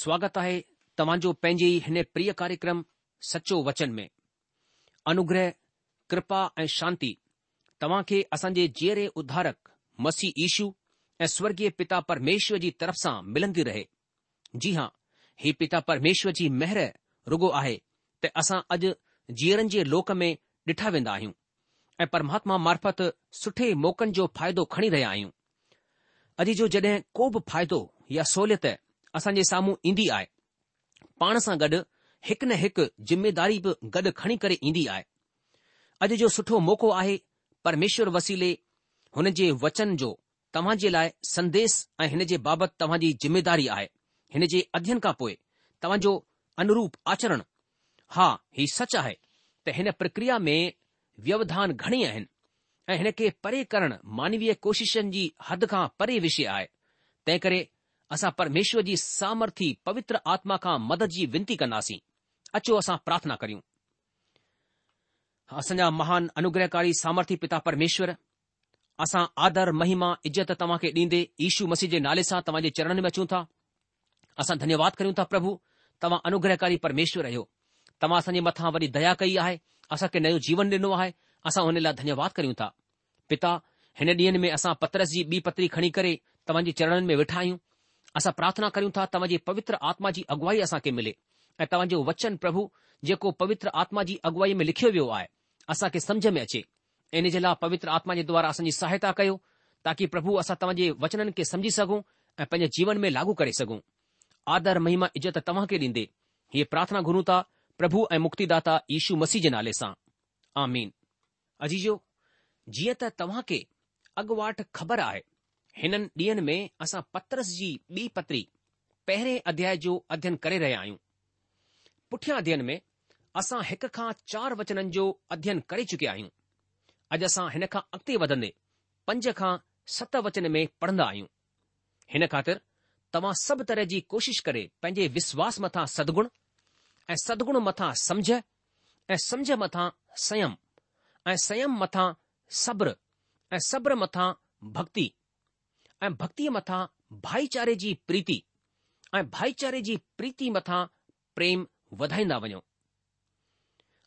स्वागत आहे तव्हां जो पंहिंजे हिन प्रिय कार्यक्रम सचो वचन में अनुग्रह कृपा ऐं शांती तव्हां खे असांजे जे जीअरे उद्धारक मसी ईशू ऐं स्वर्गीय पिता परमेश्वर जी तरफ़ सां मिलंदी रहे जी हां ही पिता परमेश्वर जी मेहर रुगो आहे त असां अॼु जीअरनि जे लोक में डि॒ठा वेंदा आहियूं ऐं परमात्मा मार्फत सुठे मौक़नि जो फ़ाइदो खणी रहिया आहियूं अॼु जो जड॒हिं को बि फ़ाइदो या सहूलियत असांजे साम्हूं ईंदी आहे पाण सां गॾु हिकु न हिकु ज़िमेदारी बि गॾु खणी करे ईंदी आहे अॼु जो सुठो मौको आहे परमेश्वर वसीले हुन जे वचन जो तव्हां जे लाइ संदेस ऐं हिन जे बाबति तव्हां जी जिमेदारी आहे हिन जे अध्यन खां पोइ तव्हां जो अनुरूप आचरण हा ही सच आहे त हिन प्रक्रिया में व्यवधान घणी आहिनि ऐं हिन खे परे करणु मानवीय कोशिशनि जी हद खां परे विषय आहे तंहिं करे असां परमेश्वर जी सामर्थी पवित्र आत्मा खां मदद जी विनती कंदासीं अचो असां प्रार्थना करियूं असांजा महान अनुग्रहकारी सामर्थी पिता परमेश्वर असां आदर महिमा इज़त तव्हांखे ॾींदे ईशू मसीह जे नाले सां तव्हांजे चरण में अचूं था असां धन्यवाद कयूं था प्रभु तव्हां अनुग्रहकारी परमेश्वर आहियो तव्हां असांजे मथां वरी दया कई आहे असांखे नयो जीवन ॾिनो आहे असां हुन लाइ धन्यवाद करियूं था पिता हिन ॾींहनि में असां पत्रस जी ॿी पत्री खणी करे तव्हांजे चरणनि में वेठा आहियूं असां प्रार्थना करियूं था तव्हांजी पवित्र आत्मा जी अगुवाई असां खे मिले ऐं तव्हांजो वचन प्रभु जेको पवित्र आत्मा जी अगुवाई में लिखियो वियो आहे असां खे सम्झ में अचे इन जे लाइ पवित्र आत्मा जे द्वारा असांजी सहायता कयो ताकी प्रभु असां तव्हांजे वचननि खे समझी सघूं ऐं पंहिंजे जीवन में लागू करे सघूं आदर महिमा इज़त तव्हां खे ॾींदे हीअ प्रार्थना घुरूं था प्रभु ऐं मुक्तिदाता यीशू मसीह जे नाले सां आमीन अजीजो जीअं त तव्हां खे अॻुवाट ख़बर आहे हिननि ॾींहनि में असां पत्रस जी ॿी पत्री पहिरें अध्याय जो अध्ययन करे रहिया आहियूं पुठियां अध्ययन में असां हिक खां चार वचननि जो अध्ययन करे चुकिया आहियूं अॼु असां हिन खां अॻिते वधंदे पंज खां सत वचन में पढ़ंदा आहियूं हिन ख़ातिर तव्हां सभु तरह जी कोशिश करे पंहिंजे विश्वास मथां सदगुण ऐं सदगुण मथां समझ ऐं समझ मथां संयम ऐं संयम मथां सब्र ऐं सब्र मथां भक्ति ऐं भक्तीअ मथा भाईचारे जी प्रीति ऐं भाईचारे जी प्रीति मथा प्रेम वधाईंदा वञो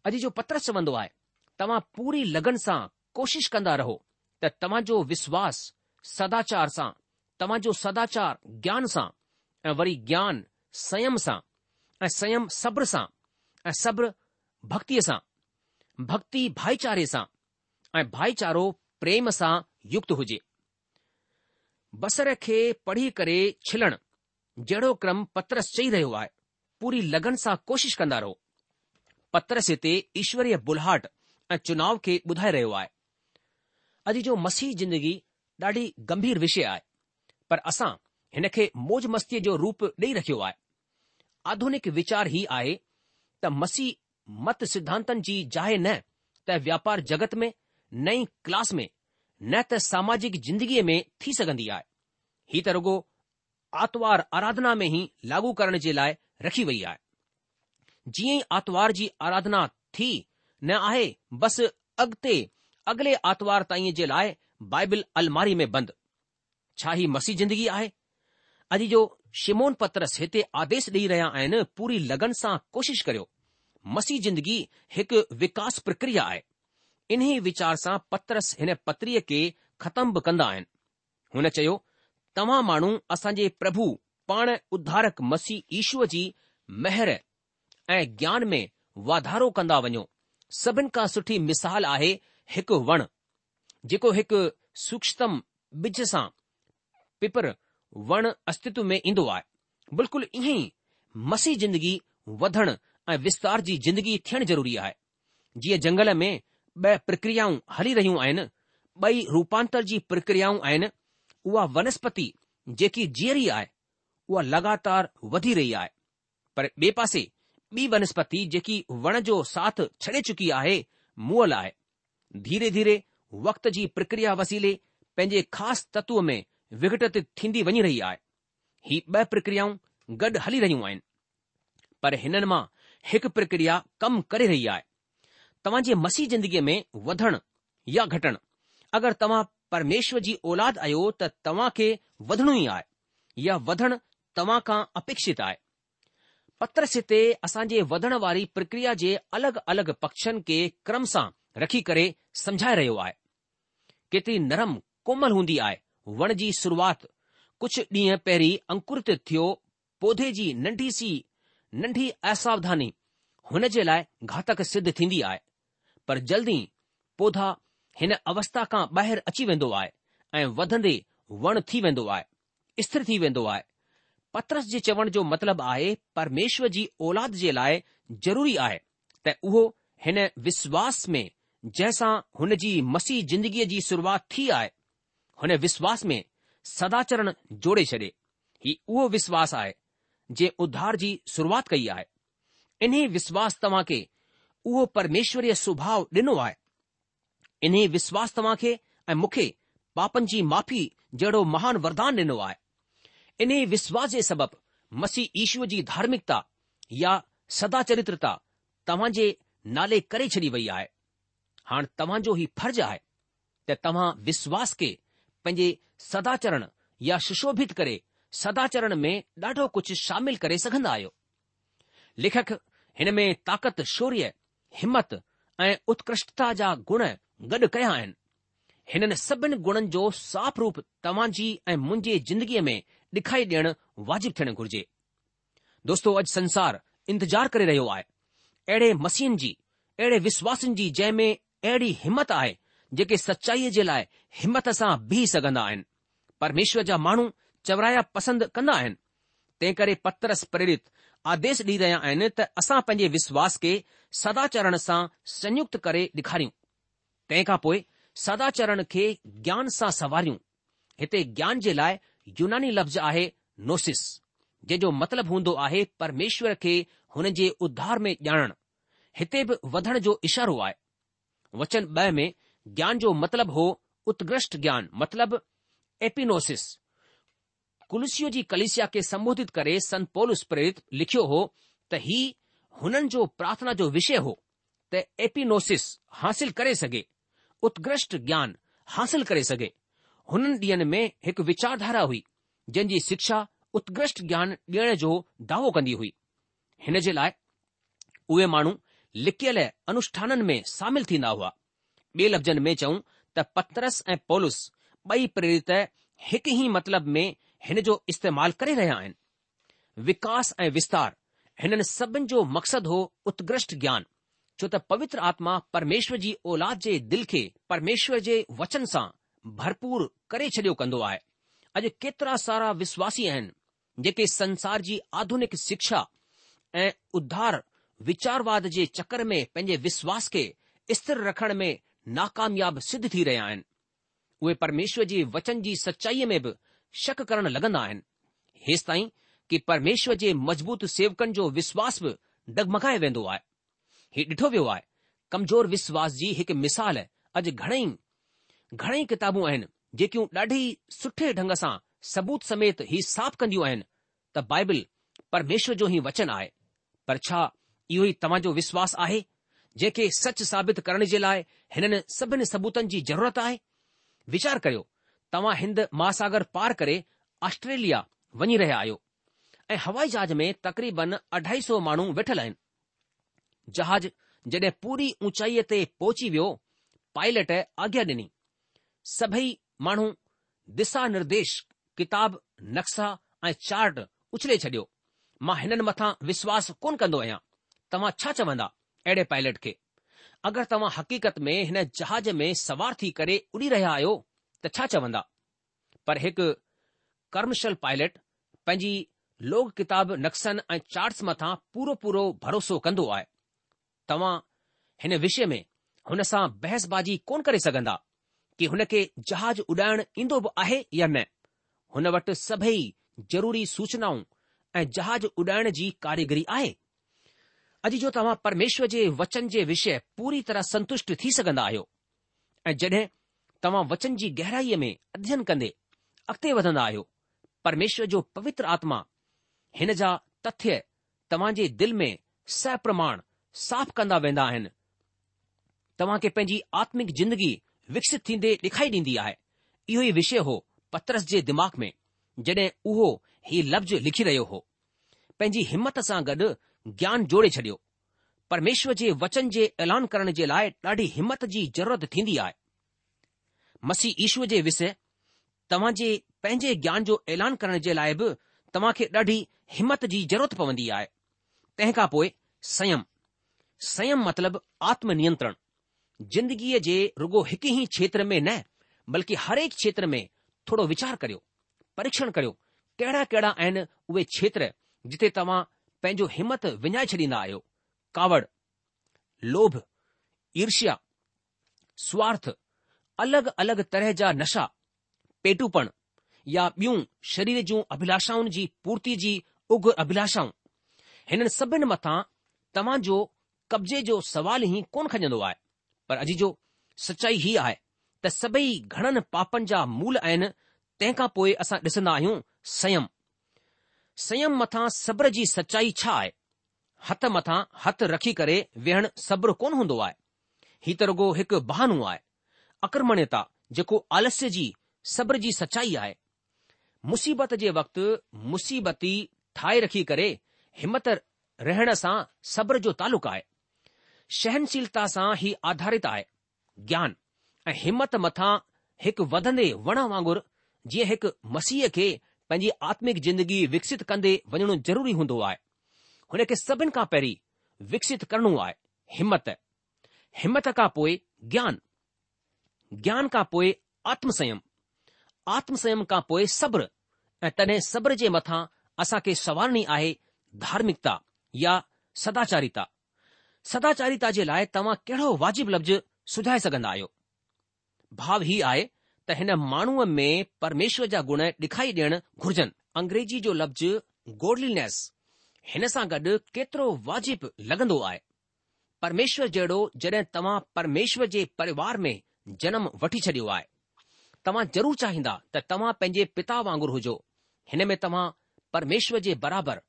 अॼु जो पत्र चवंदो आहे तव्हां पूरी लगन सां कोशिश कंदा रहो त जो विश्वास सदाचार सां जो सदाचार ज्ञान सां ऐं वरी ज्ञान संयम सां ऐं संयम सब्र सां ऐं सभ्र भक्तीअ सां भक्ति भाईचारे सां ऐं भाईचारो प्रेम सां युक्त हुजे बसर खे पढ़ी करे छिलणु जहिड़ो क्रम पत्रस चई रहियो आहे पूरी लगन सां कोशिश कंदा रहो पतरस हिते ईश्वरीय बुल्हाट ऐं चुनाव खे ॿुधाए रहियो आहे अॼु जो मसीह जिंदगी ॾाढी गंभीर विषय आहे पर असां हिन खे मौज मस्तीअ जो रूप ॾेई रखियो आहे आधुनिक विचार हीउ आहे त मसीह मत सिद्धांतनि जी जाए न त व्यापार जगत में नई क्लास में न त सामाजिक जिंदगीअ में थी सघंदी आहे हीउ त रुगो आराधना में ई लाॻू करण जे लाइ रखी वई आहे जीअं ई आर्तवार जी आराधना थी न आहे बसि अॻिते अॻिले आर्तवार ताईं जे लाइ बाइबिल अलमारी में बंदि छा ही मसीह जिंदगी आहे अॼु जो शिमोन पत्रस हिते आदेश ॾेई रहिया आहिनि पूरी लगन सां कोशिशि करियो मसीह जिंदगी हिकु विकास प्रक्रिया आहे इन्ही वीचार सां पत्रस हिन पत्रीअ खे ख़तम बि कंदा आहिनि हुन चयो तव्हां माण्हू असांजे प्रभु पाण उद्धारक मसीह ईश्व जी महिर ऐं ज्ञान में वाधारो कंदा वञो सभिनि खां सुठी मिसाल आहे हिकु वण जेको हिकु सूक्ष्म बिज सां पिपर वण अस्तित्व में ईंदो आहे बिल्कुलु ईअं ई मसीह जिंदगी वधण ऐं विस्तार जी जिंदगी थियणु ज़रूरी आहे जीअं जंगल में ब॒ प्रक्रियाऊं हली रहियूं आहिनि ॿई रूपांतर जी प्रक्रियाऊं आहिनि उहा वनस्पति जेकी जीअं आहे उहा लॻातार वधी रही आहे पर ॿिए पासे ॿी वनस्पति जेकी वण जो साथ छॾे चुकी आहे मुअल आहे धीरे धीरे वक़्त जी प्रक्रिया वसीले पंहिंजे ख़ासि तत्व में विघटित थींदी वञी रही आहे ही ॿ प्रक्रियाऊं गॾु हली रहियूं आहिनि पर हिननि मां हिकु प्रक्रिया कमु करे रही आहे तव्हां जे मसीह जिंदगीअ में वधणु या घटणु अगरि तव्हां परमेश्वर जी औलाद आहियो त तव्हां खे वधणो ई आहे या वधणु तव्हां खां अपेक्षित आहे पत्र सिते असांजी वधण वारी प्रक्रिया जे अलॻि अलॻि पक्षनि खे क्रम सां रखी करे समझाए रहियो आहे केतिरी नरम कोमल हूंदी आहे वण जी शुरूआति कुझु ॾींहं पहिरीं अंकुरित थियो पौधे जी नंढी सी नंढी असावधानी हुन जे लाइ घातक सिद्ध थींदी आहे पर जल्दी पौधा हिन अवस्था खां ॿाहिरि अची वेंदो आहे ऐं वधंदे वणु थी वेंदो आहे स्थिर थी वेंदो आहे पत्रस जे चवण जो मतिलबु आहे परमेश्वर जी औलाद जे लाइ ज़रूरी आहे त उहो हिन विश्वास में जंहिंसां हुन जी मसीह जिंदगीअ जी शुरूआति थी आहे हुन विश्वास में सदाचरण जोड़े छॾे ही उहो विश्वासु आहे जे उधार जी शुरुआति कई आहे इन विश्वासु तव्हां खे उहो परमेश्वरीअ सुभाउ ॾिनो आहे इन्हे विश्वास तव्हां खे ऐं मूंखे पापनि जी माफ़ी जहिड़ो महान वरदान ॾिनो आहे इन्हे विश्वास जे सबबि मसीह ईश्व जी धार्मिकता या सदाचरित्रता तव्हां जे नाले करे छॾी वई आहे हाणे तव्हां जो ई फर्ज़ आहे त तव्हां विश्वास खे पंहिंजे सदाचरण या सुशोभित करे सदाचरण में ॾाढो कुझु शामिल करे सघंदा आहियो लेखक हिन में ताक़त शौर्य हिमत ऐं उत्कृष्टता जा गुण गॾु कया आहिनि हिननि सभिनि गुणनि जो साफ़ रूप तव्हां जी ऐं मुंहिंजी ज़िंदगीअ में ॾेखारी ॾियणु वाजिबु थियणु घुर्जे दोस्तो अॼु संसार इंतज़ारु करे रहियो आहे अहिड़े मसीहन जी अहिड़े विश्वासनि जी जंहिं में अहिड़ी हिमत आहे जेके सचाईअ जे लाइ हिमत सां बीह सघंदा आहिनि परमेश्वर जा माण्हू चवराया पसंदि कंदा आहिनि तंहिं करे पतरस प्रेरित आदेश ॾेई रहिया आहिनि त असां पंहिंजे विश्वास खे सदाचरण सां संयुक्त करे ॾेखारियूं तंहिंखां पोइ सदाचरण खे ज्ञान सां सवारियूं हिते ज्ञान जे लाइ यूनानी लफ़्ज़ आहे नोसिस जंहिंजो मतिलबु हूंदो आहे परमेश्वर खे हुन जे उद्धार में ॼाणणु हिते बि वधण जो इशारो आहे वचन ॿ में ज्ञान जो मतिलबु हो उत्कृष्ट ज्ञान मतिलबु एपिनोसिस कुलस जी कलिसिया खे संबोधित करे संत पोलस लिखियो हो त ही हुननि जो प्रार्थना जो विषय हो त एपिनोसिस हासिल करे सघे उत्कृष्ट ज्ञान हासिल करे सघे हुननि ॾींहनि में हिकु विचारधारा हुई जंहिंजी शिक्षा उत्कृष्ट ज्ञान ॾियण जो दावो कंदी हुई हिन जे लाइ उहे माण्हू लिकियल अनुष्ठाननि में शामिल थींदा हुआ ॿिए लफ़्ज़नि में चऊं त पतरस ऐं पोलुस ॿई प्रेरित हिकु ई मतिलब में हिन जो इस्तेमाल करे रहिया आहिनि विकास ऐं विस्तार हिननि सभिनि जो मक़्सदु हो उत्कृष्ट ज्ञान छो त पवित्र आत्मा परमेश्वर जी औलाद जे दिलि खे परमेश्वर जे वचन सां भरपूर करे छॾियो कन्दो आहे अॼु केतिरा सारा विश्वासी आहिनि जेके संसार जी आधुनिक शिक्षा ऐं उद्धार विचारवाद जे चकर में पंहिंजे विश्वास खे स्थिर रखण में नाकामयाब सिद्ध थी रहिया आहिनि उहे परमेश्वर जे वचन जी सचाईअ में बि शक करण लॻंदा आहिनि हेसि ताईं कि परमेश्वर जे मज़बूत सेवकनि जो विश्वास बि डगमगाए वेंदो आहे हीउ ॾिठो वियो आहे कमज़ोर विश्वास जी हिकु मिसाल अॼु घणेई घणेई किताबूं आहिनि जेकियूं ॾाढी सुठे ढंग सां सबूत समेत ही साफ़ कंदियूं आहिनि त बाइबिल परमेश्वर जो ई वचन आहे पर छा इहो ई तव्हां जो विश्वासु आहे जेके सच साबित करण जे लाइ हिननि सभिनी सबूतनि जी ज़रूरत आहे वीचार करियो तव्हां हिंद महासागर पार करे ऑस्ट्रेलिया वञी रहिया आहियो ऐं हवाई जहाज में तक़रीबन अढाई सौ माण्हू वेठल आहिनि जहाज जॾहिं पूरी ऊचाईअ ते पहुची वियो पायलट आज्ञा ॾिनी सभई माण्हू दिशा निर्देश किताब नक्शा ऐं चार्ट उछले छडि॒यो मां हिननि मथां विश्वास कोन कंदो आहियां तव्हां छा चवंदा अहिड़े पायलट खे अगरि तव्हां हक़ीक़त में हिन जहाज में सवार थी करे उॾी रहिया आहियो त छा चवंदा पर हिकु कर्मशल पायलट पंहिंजी लोक किताब नक्सनि ऐं चार्ट्स मथां पूरो पूरो भरोसो कंदो आहे तव्हां हिन विषय में हुन सां बहसबाजी कोन करे सघंदा कि हुन खे जहाज उॾाइण ईंदो बि आहे या न हुन वटि सभई ज़रूरी सूचनाऊं ऐं जहाज उॾाइण जी कारीगरी आहे अॼु जो तव्हां परमेश्वर जे वचन जे विषय पूरी तरह संतुष्ट थी सघंदा आहियो ऐं जॾहिं तव्हां वचन जी गहराईअ में अध्ययन कंदे अॻिते वधंदा आहियो परमेश्वर जो पवित्र आत्मा हिन जा तथ्य तव्हां जे दिल में सप्रमाण साफ़ कंदा वेंदा आहिनि तव्हां खे पंहिंजी आत्मिक जिंदगी विकसित थींदे ॾेखारी ॾींदी आहे इहो ई विषय हो पत्रस जे दिमाग़ में जड॒हिं उहो ही लफ़्ज़ लिखी रहियो हो पंहिंजी हिमत सां गॾु ज्ञान जोड़े छडि॒यो परमेश्वर जे वचन जे ऐलान करण जे लाइ ॾाढी हिमत जी ज़रूरत थींदी आहे मसीह ईशूअ जे विषय तव्हां जे पंहिंजे ज्ञान जो ऐलान करण जे लाइ बि तव्हां खे ॾाढी हिमत जी ज़रूरत पवंदी आहे तंहिं खां पोइ संयम संयम मतिलब आत्मनियंत्रण ज़िंदगीअ जे रुगो हिकु ई क्षेत्र में न बल्कि हर हिकु क्षेत्र में थोरो वीचार करियो परीक्षण करियो कहिड़ा कहिड़ा आहिनि उहे क्षेत्र जिथे तव्हां पंहिंजो हिमत विञाए छॾींदा आहियो कावड़ लोभ ईर्ष्या स्वार्थ अलॻि अलॻि तरह जा नशा पेटूपण या ॿियूं शरीर जूं अभिलाषाउनि जी पूर्ति जी उग अभिलाषाऊं हिननि सभिनि मथां तव्हां जो कब्ज़े जो सुवालु ई कोन खजंदो आहे पर अॼु जो सचाई हीअ आहे त सभई घणनि पापनि जा मूल आहिनि तंहिं खां पोइ असां ॾिसंदा आहियूं संयम संयम मथां सब्र जी सचाई छा आहे हथ मथां हथु रखी करे वेहणु सब्र कोन हूंदो आहे ही त रुगो हिकु बहानो आहे अकर्मण्यता जेको आलस्य जी सब्र जी सचाई आहे मुसीबत जे वक़्तु मुसीबती ठाहे रखी करे हिमत रहण सां सब्र जो तालुक आहे सहनशीलता सां ई आधारित आहे ज्ञान ऐं हिमत मथां हिकु वधंदे वण वांगुरु जीअं हिकु मसीह खे पंहिंजी आत्मिक जिंदगी विकसित कंदे वञणो ज़रूरी हूंदो आहे हुन खे सभिनि खां पहिरीं विकसित करणो आहे हिमत हिमत खां पोइ ज्ञान ज्ञान खां पोइ आत्मसयम आत्मसम खां पोइ सब्र ऐं तॾहिं सब्र जे मथां असां खे सवारणी आहे धार्मिकता या सदाचारिता सदाचारिता जे लाइ तव्हां कहिड़ो वाजिबु लफ़्ज़ सुझाए सघंदा आहियो भाव हीउ आहे त हिन माण्हूअ में परमेश्वर जा गुण ॾेखाई ॾियण घुर्जनि अंग्रेजी जो लफ़्ज़ गोडलीनेस हिन सां गॾु केतिरो वाजिबु लॻंदो आहे परमेश्वर जहिड़ो जॾहिं तव्हां परमेश्वर जे परिवार में जनम वठी छॾियो आहे तव्हां जरूर चाहींदा त तव्हां पंहिंजे पिता वांगुरु हुजो हिन में तव्हां परमेश्वर जे बराबरि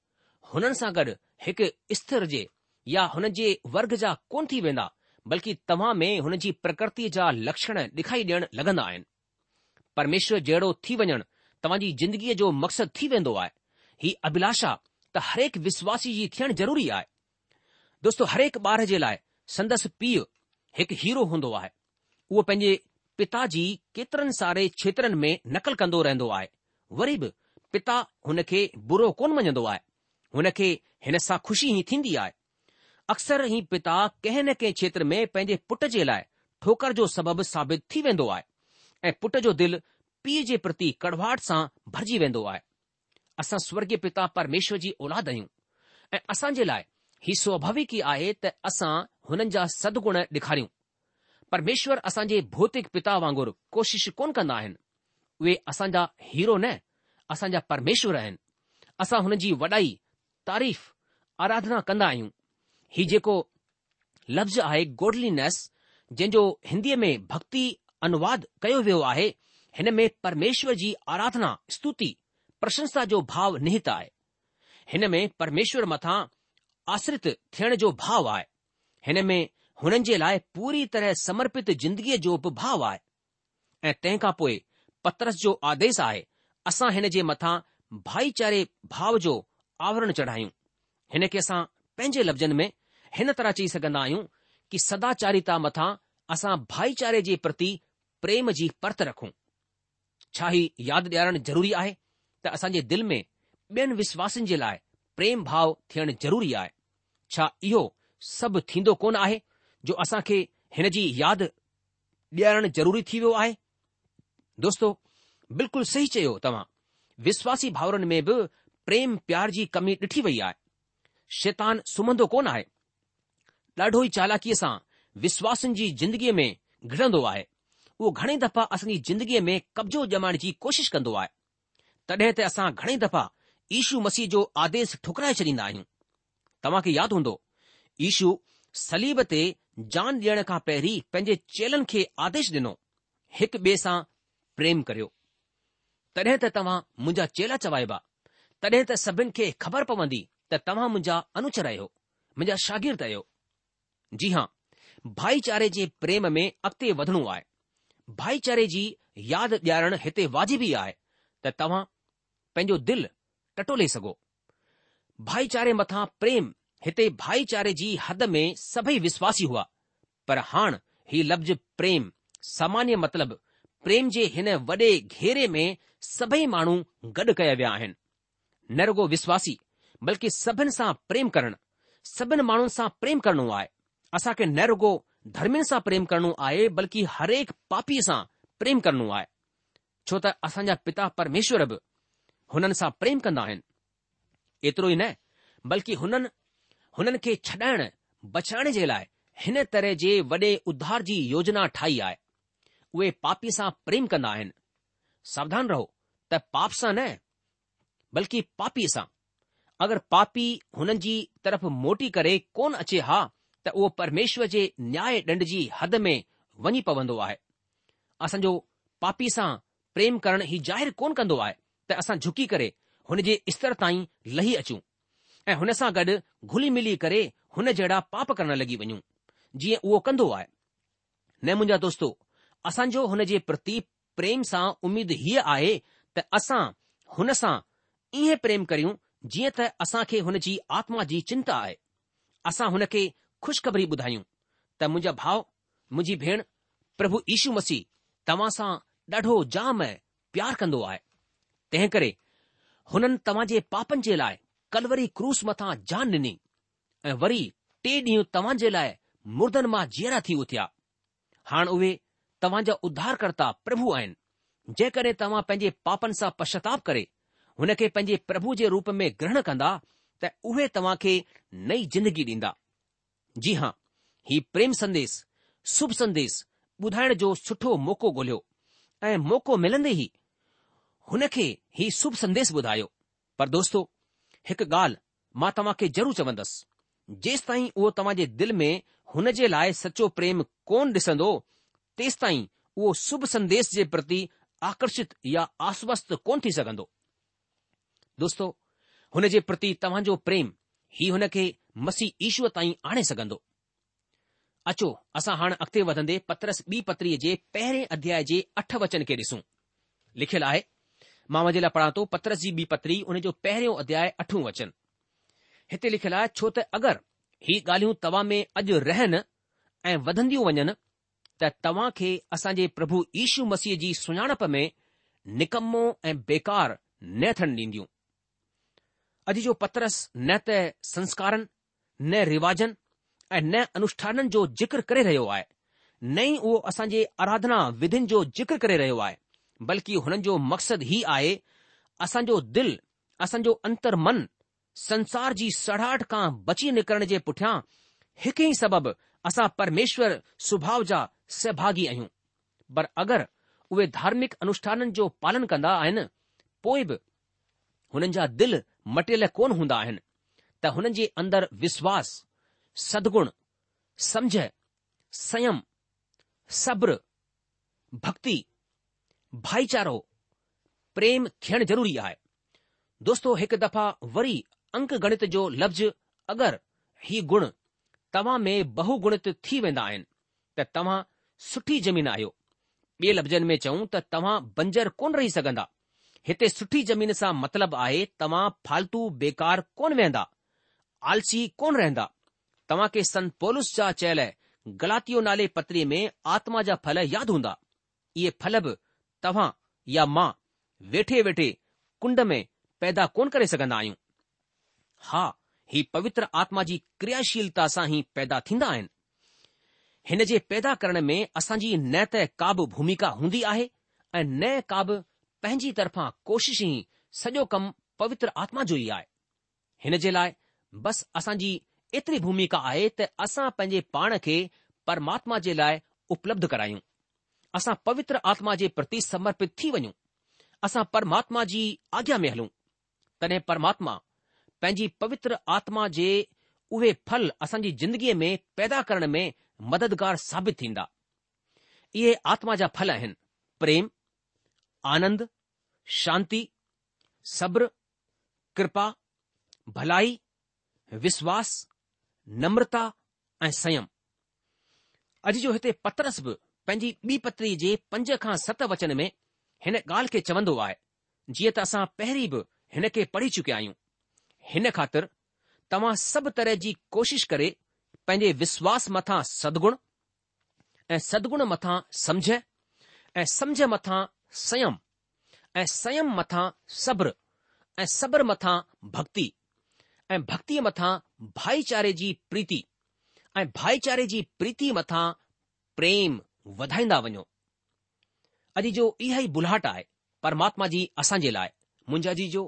हुननि सां गॾु हिकु स्थिर जे या हुन जे वर्ग जा कोन थी वेंदा बल्कि तव्हां में हुन जी प्रकृतिअ जा लक्षण ॾेखारी ॾियण लॻंदा आहिनि परमेश्वर जहिड़ो थी वञणु तव्हांजी ज़िंदगीअ जो मक़सदु थी वेंदो आहे ही अभिलाषा त हरेक विश्वासी जी थियणु ज़रूरी आहे दोस्तो हरेक ॿार जे लाइ संदसि पीउ हिकु हीरो हूंदो आहे उहो पंहिंजे पिता जी केतिरनि सारे क्षेत्रनि में नकल कंदो रहंदो आहे वरी बि पिता हुन खे बुरो कोन मञंदो आहे हुन खे हिन सां खु़शी ई थींदी आहे अक्सर ई पिता कंहिं न कंहिं क्षेत्र में पंहिंजे पुट जे लाइ ठोकर जो सबबु साबित थी वेंदो आहे ऐं पुट जो दिल पीउ जे प्रति कड़वाहट सां भरिजी वेंदो आहे असां स्वर्गीय पिता परमेश्वर जी औलाद आहियूं ऐं असांजे लाइ ही स्वाभाविक ई आहे त असां हुननि जा सदगुण ॾेखारियूं परमेश्वर असांजे भौतिक पिता वांगुरु कोशिशि कोन कंदा आहिनि उहे असांजा हीरो न असांजा परमेश्वर आहिनि असां हुनजी वॾाई तारीफ़ आराधना कंदा आहियूं ही जेको लफ़्ज़ आहे गोडलिनेस जंहिंजो हिंदीअ में भक्ति अनुवाद कयो वियो आहे हिन में परमेश्वर जी आराधना स्तुति प्रशंसा जो भाव निहीत आहे हिन में परमेश्वर मथा आश्रित थियण जो भाव आहे हिन में हुननि जे लाइ पूरी तरह समर्पित जिंदगीअ जो बि भाव आहे ऐं तंहिं खां पोइ पत्रस जो आदेश आहे असां हिन जे मथां भाईचारे भाव जो आवरण चढ़ायूं हिन खे असां पंहिंजे लफ़्ज़नि में हिन तरह चई सघंदा आहियूं कि सदाचारिता मथां असां भाईचारे जे प्रति प्रेम जी परत रखूं छा ई यादि ॾियारणु ज़रूरी आहे त असांजे दिल में ॿियनि विश्वासनि जे लाइ प्रेम भाव थियणु ज़रूरी आहे छा इहो सभु थींदो कोन आहे जो असां खे हिन जी यादि ॾियारणु ज़रूरी थी वियो आहे दोस्तो बिल्कुलु सही चयो तव्हां विश्वासी भाउरनि में बि प्रेम प्यार जी कमी ॾिठी वई आहे शैतान सुम्हंदो कोन आहे ॾाढो ई चालाकीअ सां विश्वासनि जी ज़िंदगीअ में घिणंदो आहे उहो घणे दफ़ा असांजी ज़िंदगीअ में कब्ज़ो जमाइण जी कोशिशि कंदो आहे तॾहिं त असां घणे दफ़ा ईशू मसीह जो आदेश ठुकराए छॾींदा आहियूं तव्हां खे यादि हूंदो ईशू सलीब ते जान ॾियण खां पहिरीं पंहिंजे चेलनि खे आदेश ॾिनो हिक ॿिए सां प्रेम करियो तॾहिं त तव्हां मुंहिंजा चेला चवाइबा तॾहिं त सभिनि खे ख़बर पवंदी त तव्हां मुंहिंजा अनुचर आहियो मुंहिंजा शागिर्द आहियो जी हां भाईचारे जे प्रेम में अॻिते वधणो आहे भाईचारे जी यादि ॾियारणु हिते वाजिबी आहे त तव्हां पंहिंजो दिलि टटोले सघो भाईचारे मथां प्रेम हिते भाईचारे जी हद में सभई विश्वासी हुआ पर हाणे ही लफ़्ज़ प्रेम सामान्य मतिलब प्रेम जे हिन वॾे घेरे में सभई माण्हू गॾु कया विया आहिनि न रुगो विश्वासी बल्कि सभिनि सां प्रेम करणु सभिनी माण्हुनि सां प्रेम करणो आहे असांखे न रुगो धर्मियुनि सां प्रेम करणो आहे बल्कि हरेक पापीअ सां प्रेम करणो आहे छो त असांजा पिता परमेश्वर बि हुननि सां प्रेम कंदा आहिनि एतिरो ई न बल्कि हुननि हुननि खे छॾाइण बचाइण जे लाइ हिन तरह जे वॾे उधार जी योजना ठाही आहे उहे पापी सां प्रेम कंदा आहिनि सावधान रहो त पाप सां न बल्कि पापी सां अगरि पापी हुननि जी तरफ़ मोटी करे कोन अचे हा त उहो परमेश्वर जे न्याय ॾंड जी हद में वञी पवंदो आहे असांजो पापी सां प्रेम करणु ई ज़ाहिरु कोन कंदो आहे त असां झुकी करे हुन जे स्तर ताईं लही अचूं ऐं हुन सां गॾु घुली मिली करे हुन जहिड़ा पाप करण लॻी वञूं जीअं उहो कंदो आहे न मुंहिंजा दोस्तो असांजो हुन जे प्रति प्रेम सां उमेदु हीअ आहे त असां हुन सां ईअं प्रेम करियूं जीअं त असां खे हुन जी आत्मा जी चिंता आहे असां हुन खे खु़शख़री ॿुधायूं त मुंहिंजा भाउ मुंहिंजी भेण प्रभु यीशू मसीह तव्हां सां ॾाढो जाम प्यारु कंदो आहे तंहिं करे हुननि तव्हां जे पापनि जे लाइ कलवरी क्रूस मथां जान ॾिनी ऐं वरी टे ॾींहं जे लाइ मुर्दनि मां जीअरा थी उथिया हाणे उहे तव्हां जा करता प्रभु आहिनि जेकॾहिं तव्हां पंहिंजे पापनि सां पश्चाताप करे हुन खे पंहिंजे प्रभु जे रूप में ग्रहण कंदा त उहे तव्हां खे नई ज़िंदगी ॾींदा जी हां ही प्रेम संदेश शुभ संदेश ॿुधाइण जो सुठो मौक़ो ॻोल्हियो ऐं मौक़ो मिलंदे ई हुन खे ही शुभ संदेश ॿुधायो पर दोस्तो हिकु ॻाल्हि मां तव्हां खे ज़रूरु चवंदसि जेसि ताईं उहो जे दिलि में हुन जे लाइ सचो प्रेम कोन ॾिसंदो तेसिताईं उहो शुभ संदेश जे प्रति आकर्षित या आश्वस्त कोन थी सघंदो दोस्तो हुन जे प्रति तव्हांजो प्रेम ही हुन खे मसीह ईश्वर ताईं आणे सघंदो अचो असां हाणे अॻिते वधंदे पत्रस ॿी पत्रीअ जे पहिरें अध्याय जे अठ वचन खे ॾिसूं लिखियलु आहे मां वञे लाइ पढ़ा थो पतरस जी ॿी पत्री उन जो पहिरियों अध्याय अठो वचन हिते लिखियलु आहे छो त अगरि ही ॻाल्हियूं तव्हां में अॼु रहनि ऐं वधंदियूं वञनि त तव्हां खे असांजे प्रभु यीशू मसीह जी सुञाणप में निकमो ऐं बेकार न थियणु ॾींदियूं अॼु जो पत्रस न त संस्कारनि न रिवाजनि ऐं न अनुष्ठाननि जो ज़िक्र करे रहियो आहे न ई उहो असांजे आराधना विधिन जो ज़िक्र करे रहियो आहे बल्कि हुननि जो मक़सदु ही आहे असांजो दिल असांजो अंतर मन संसार जी सड़ाहट खां बची निकिरण जे पुठियां हिकु ई सबबु असां परमेश्वर सुभाउ जा सहभागी आहियूं पर अगरि उहे धार्मिक अनुष्ठाननि जो पालन कंदा आहिनि पोइ बि हुननि जा दिल मटियल कोन हूंदा आहिनि त हुननि जे अंदरि विश्वास सदगुण समझ संयम सब्र भक्ति भाईचारो प्रेम थियण ज़रूरी आहे दोस्तो हिकु दफ़ा वरी अंक गणित जो लफ़्ज़ अगरि ही गुण तव्हां में बहुगुणित थी वेंदा आहिनि त तव्हां सुठी ज़मीन आहियो ॿिए लफ़्ज़नि में चऊं त तव्हां बंजर कोन रही सघंदा हिते सुठी ज़मीन सां मतिलबु आहे तव्हां फालतू बेकार कोन वेहंदा आलसी कोन रहंदा तव्हां खे संत पोलुस जा चयल गलातियो नाले पत्रीअ में आत्मा जा फल यादि हूंदा इहे फल बि तव्हां या मां वेठे वेठे कुंड में पैदा कोन करे सघंदा आहियूं हा ही पवित्र आत्मा जी क्रियाशीलता सां ई पैदा थींदा आहिनि हिन जे पैदा करण में असांजी न त का बि भूमिका हूंदी आहे ऐं न का बि पंहिंजी तरफ़ां कोशिश ई सॼो कमु पवित्र आत्मा जो ई आहे हिन जे लाइ बस असांजी एतिरी भूमिका आहे त असां पंहिंजे पाण खे परमात्मा जे लाइ उपलब्ध करायूं असां पवित्र आत्मा जे प्रति समर्पित थी वञूं असां परमात्मा जी आज्ञा में हलूं तॾहिं परमात्मा पंहिंजी पवित्र आत्मा जे उहे फल असांजी ज़िंदगीअ में पैदा करण में मददगार साबित थींदा इहे आत्मा जा फल आहिनि प्रेम आनंद शांती सब्र किरपा भलाई विश्वास नम्रता ऐं संयम अॼु जो हिते पतरस बि पंहिंजी ॿी पत्री जे पंज खां सत वचन में हिन ॻाल्हि खे चवंदो आहे जीअं त असां पहिरीं बि हिन खे पढ़ी चुकिया आहियूं हिन ख़ातिर तव्हां सभु तरह जी कोशिशि करे पंहिंजे विश्वास मथा सदगुण ऐं सदगुण मथा समुझ ऐं समुझ मथा सयम ऐं सयम मथा सब्र ऐं सब्र मथा भक्ति ऐं भक्तीअ मथां भाईचारे जी प्रीति ऐं भाईचारे जी प्रीति मथा प्रेम वधाईंदा वञो अॼु जो इहा ई भुलाट आहे परमात्मा जी जे लाइ मुंझा जी जो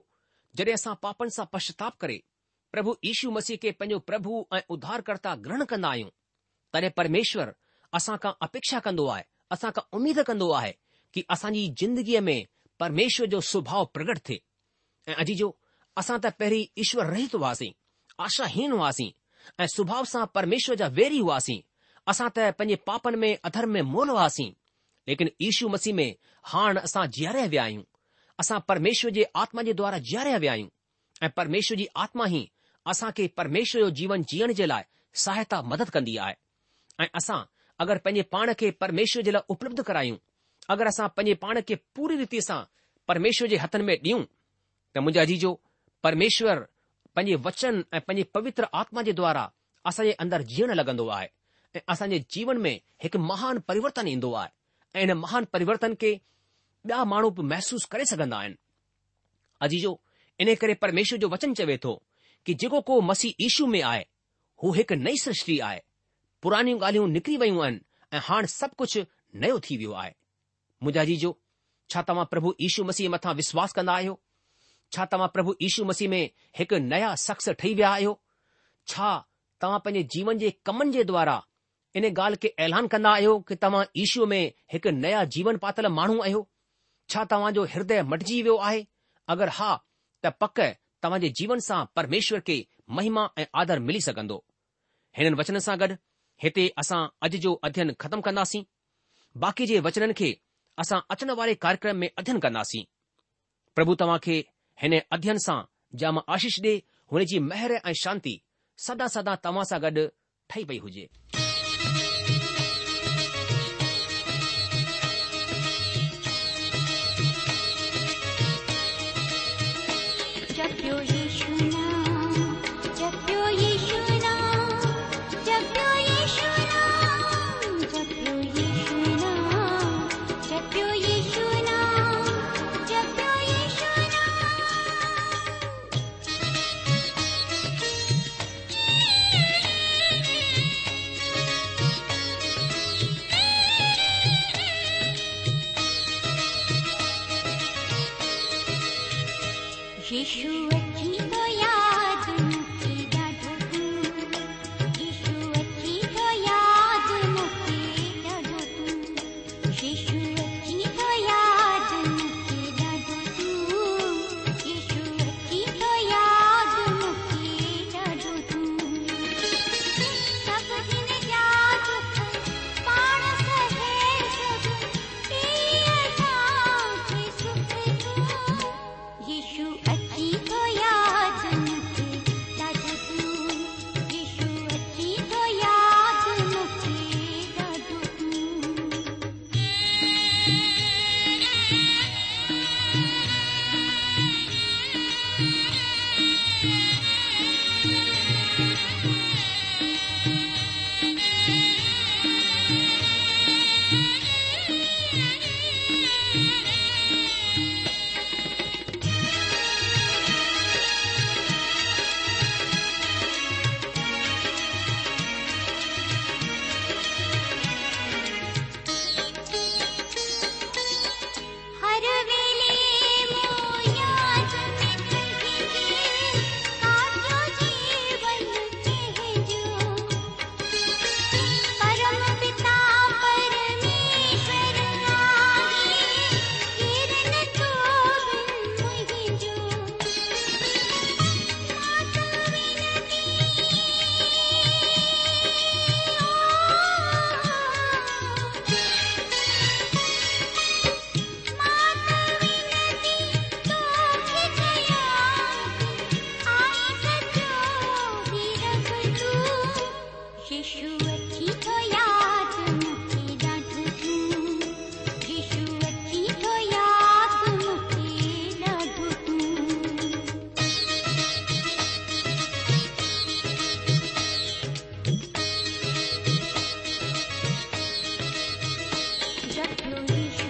जॾहिं असां पापनि सां पश्चताप करे प्रभु ईशू मसीह खे पंहिंजो प्रभु ऐं उधार ग्रहण कंदा आहियूं तॾहिं परमेश्वर असां खां अपेक्षा कंदो आहे असां खां उमेद कंदो आहे की असांजी ज़िंदगीअ में परमेश्वर जो सुभाउ प्रगट थिए ऐं अॼु जो असां त पहिरीं ईश्वर रहित हुआसीं आशाहीन हुआसीं ऐं सुभाउ सां परमेश्वर जा वेरी हुआसीं असां त पंहिंजे पापनि में अधर में मोल हुआसीं लेकिन यीशू मसीह में हाण असां जीअरिया विया आहियूं असां परमेश्वर जे आत्मा जे द्वारा जीआरिया विया आहियूं ऐ परमेश्वर जी आत्मा ई असां खे परमेश्वर जो जीवन जीअण जे लाइ सहायता मदद कंदी आहे ऐ असां अगरि पंहिंजे पाण खे परमेश्वर जे लाइ उपलब्ध करायूं अगरि असां पंहिंजे पाण खे पूरी रीति सां परमेश्वर जे हथनि में ॾियूं त मुंहिंजो आजीजो परमेश्वर पंहिंजे वचन ऐं पंहिंजे पवित्र आत्मा जे द्वारा असांजे अंदरि जीअणु लॻंदो आहे ऐं असांजे जीवन में हिकु महान परिवर्तन ईंदो आहे ऐं इन महान परिवर्तन खे ॿिया माण्हू बि महसूसु करे सघंदा आहिनि अजीजो इन करे परमेश्वर जो वचन चवे थो कि जेको को मसीह ईशू में आहे हू हिकु नई सृष्टि आहे पुराणियूं ॻाल्हियूं निकिरी वयूं आहिनि ऐं हाणे सभु कुझु नयो थी वियो आहे मुंहिंजा जीजो छा तव्हां प्रभु यीशू मसीह मथां विश्वास कंदा आहियो छा तव्हां प्रभु ईशू मसीह में हिकु नया शख़्स ठही विया आहियो छा तव्हां पंहिंजे जीवन जे कमनि जे द्वारा इन ॻाल्हि खे ऐलान कंदा आहियो कि तव्हां ईशूअ में हिकु नया जीवन पातल माण्हू आहियो छा जो हृदय मटिजी वियो आहे अगरि हा त पक जे जीवन सां परमेश्वर खे महिमा ऐं आदर मिली सघंदो हिननि वचन सां गॾु हिते असां अॼु जो अध्यन ख़तमु कंदासीं बाक़ी जे वचननि खे असां अचण वारे कार्यक्रम में अध्यन कंदासीं प्रभु तव्हां खे हिन अध्यन सां जाम आशीष हुन जी महिरबानी ऐं शांती सदा सदा तव्हां सां गॾु ठही पई हुजे 有一句。